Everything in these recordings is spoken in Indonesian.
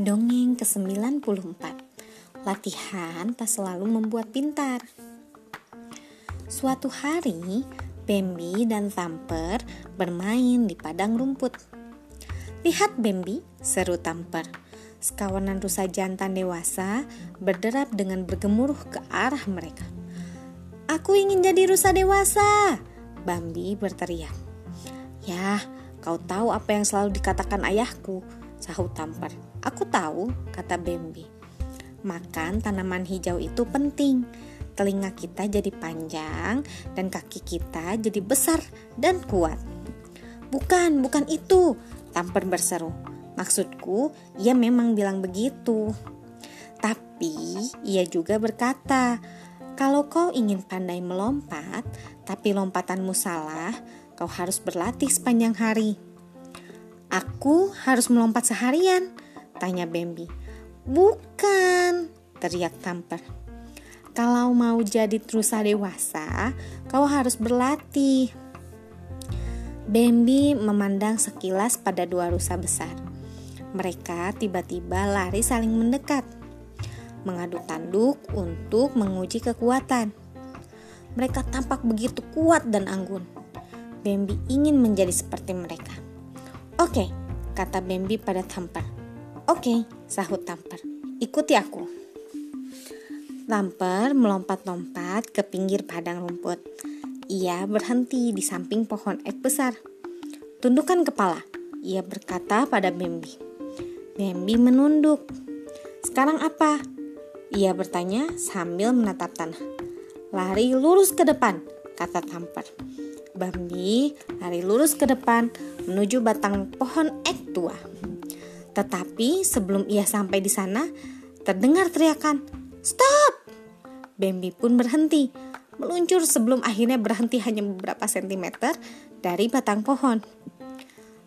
Dongeng ke-94. Latihan tak selalu membuat pintar. Suatu hari, Bambi dan Tamper bermain di padang rumput. Lihat Bambi, seru Tamper Sekawanan rusa jantan dewasa berderap dengan bergemuruh ke arah mereka. Aku ingin jadi rusa dewasa Bambi berteriak. Ya, kau tahu apa yang selalu dikatakan ayahku sahut Tamper. Aku tahu, kata Bambi. Makan tanaman hijau itu penting. Telinga kita jadi panjang dan kaki kita jadi besar dan kuat. Bukan, bukan itu, Tamper berseru. Maksudku, ia memang bilang begitu. Tapi ia juga berkata, kalau kau ingin pandai melompat, tapi lompatanmu salah, kau harus berlatih sepanjang hari. Aku harus melompat seharian, tanya Bambi. Bukan, teriak Tamper. Kalau mau jadi rusa dewasa, kau harus berlatih. Bambi memandang sekilas pada dua rusa besar. Mereka tiba-tiba lari saling mendekat, mengadu tanduk untuk menguji kekuatan. Mereka tampak begitu kuat dan anggun. Bambi ingin menjadi seperti mereka. Oke, kata Bambi pada Tamper. Oke, sahut Tamper. Ikuti aku. Tamper melompat-lompat ke pinggir padang rumput. Ia berhenti di samping pohon ek besar. Tundukkan kepala, ia berkata pada Bambi. Bambi menunduk. Sekarang apa? Ia bertanya sambil menatap tanah. Lari lurus ke depan, kata Tamper. Bambi lari lurus ke depan menuju batang pohon ek tua. Tetapi sebelum ia sampai di sana, terdengar teriakan, "Stop!" Bambi pun berhenti, meluncur sebelum akhirnya berhenti hanya beberapa sentimeter dari batang pohon.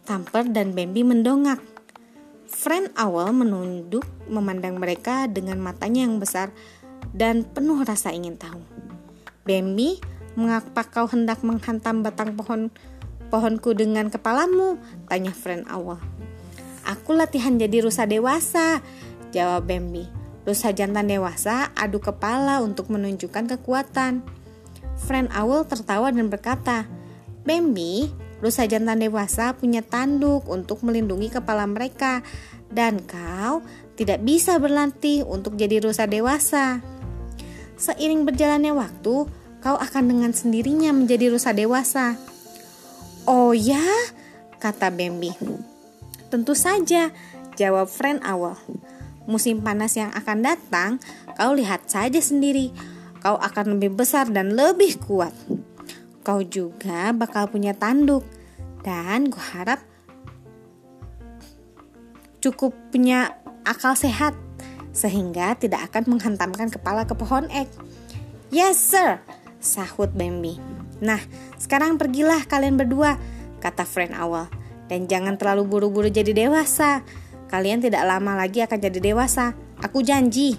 Tamper dan Bambi mendongak. Friend Owl menunduk memandang mereka dengan matanya yang besar dan penuh rasa ingin tahu. Bambi Mengapa kau hendak menghantam batang pohon pohonku dengan kepalamu? Tanya friend awal. Aku latihan jadi rusa dewasa, jawab Bambi. Rusa jantan dewasa adu kepala untuk menunjukkan kekuatan. Friend Owl tertawa dan berkata, Bambi, rusa jantan dewasa punya tanduk untuk melindungi kepala mereka, dan kau tidak bisa berlatih untuk jadi rusa dewasa. Seiring berjalannya waktu, kau akan dengan sendirinya menjadi rusa dewasa. Oh ya, kata Bambi. Tentu saja, jawab friend Owl. Musim panas yang akan datang, kau lihat saja sendiri. Kau akan lebih besar dan lebih kuat. Kau juga bakal punya tanduk. Dan gue harap cukup punya akal sehat sehingga tidak akan menghantamkan kepala ke pohon ek. Yes, sir, sahut Bambi. Nah, sekarang pergilah kalian berdua, kata friend awal. Dan jangan terlalu buru-buru jadi dewasa. Kalian tidak lama lagi akan jadi dewasa. Aku janji.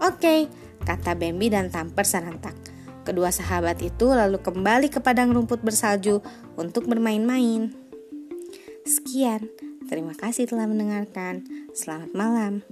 Oke, kata Bambi dan Tamper serentak. Kedua sahabat itu lalu kembali ke padang rumput bersalju untuk bermain-main. Sekian, terima kasih telah mendengarkan. Selamat malam.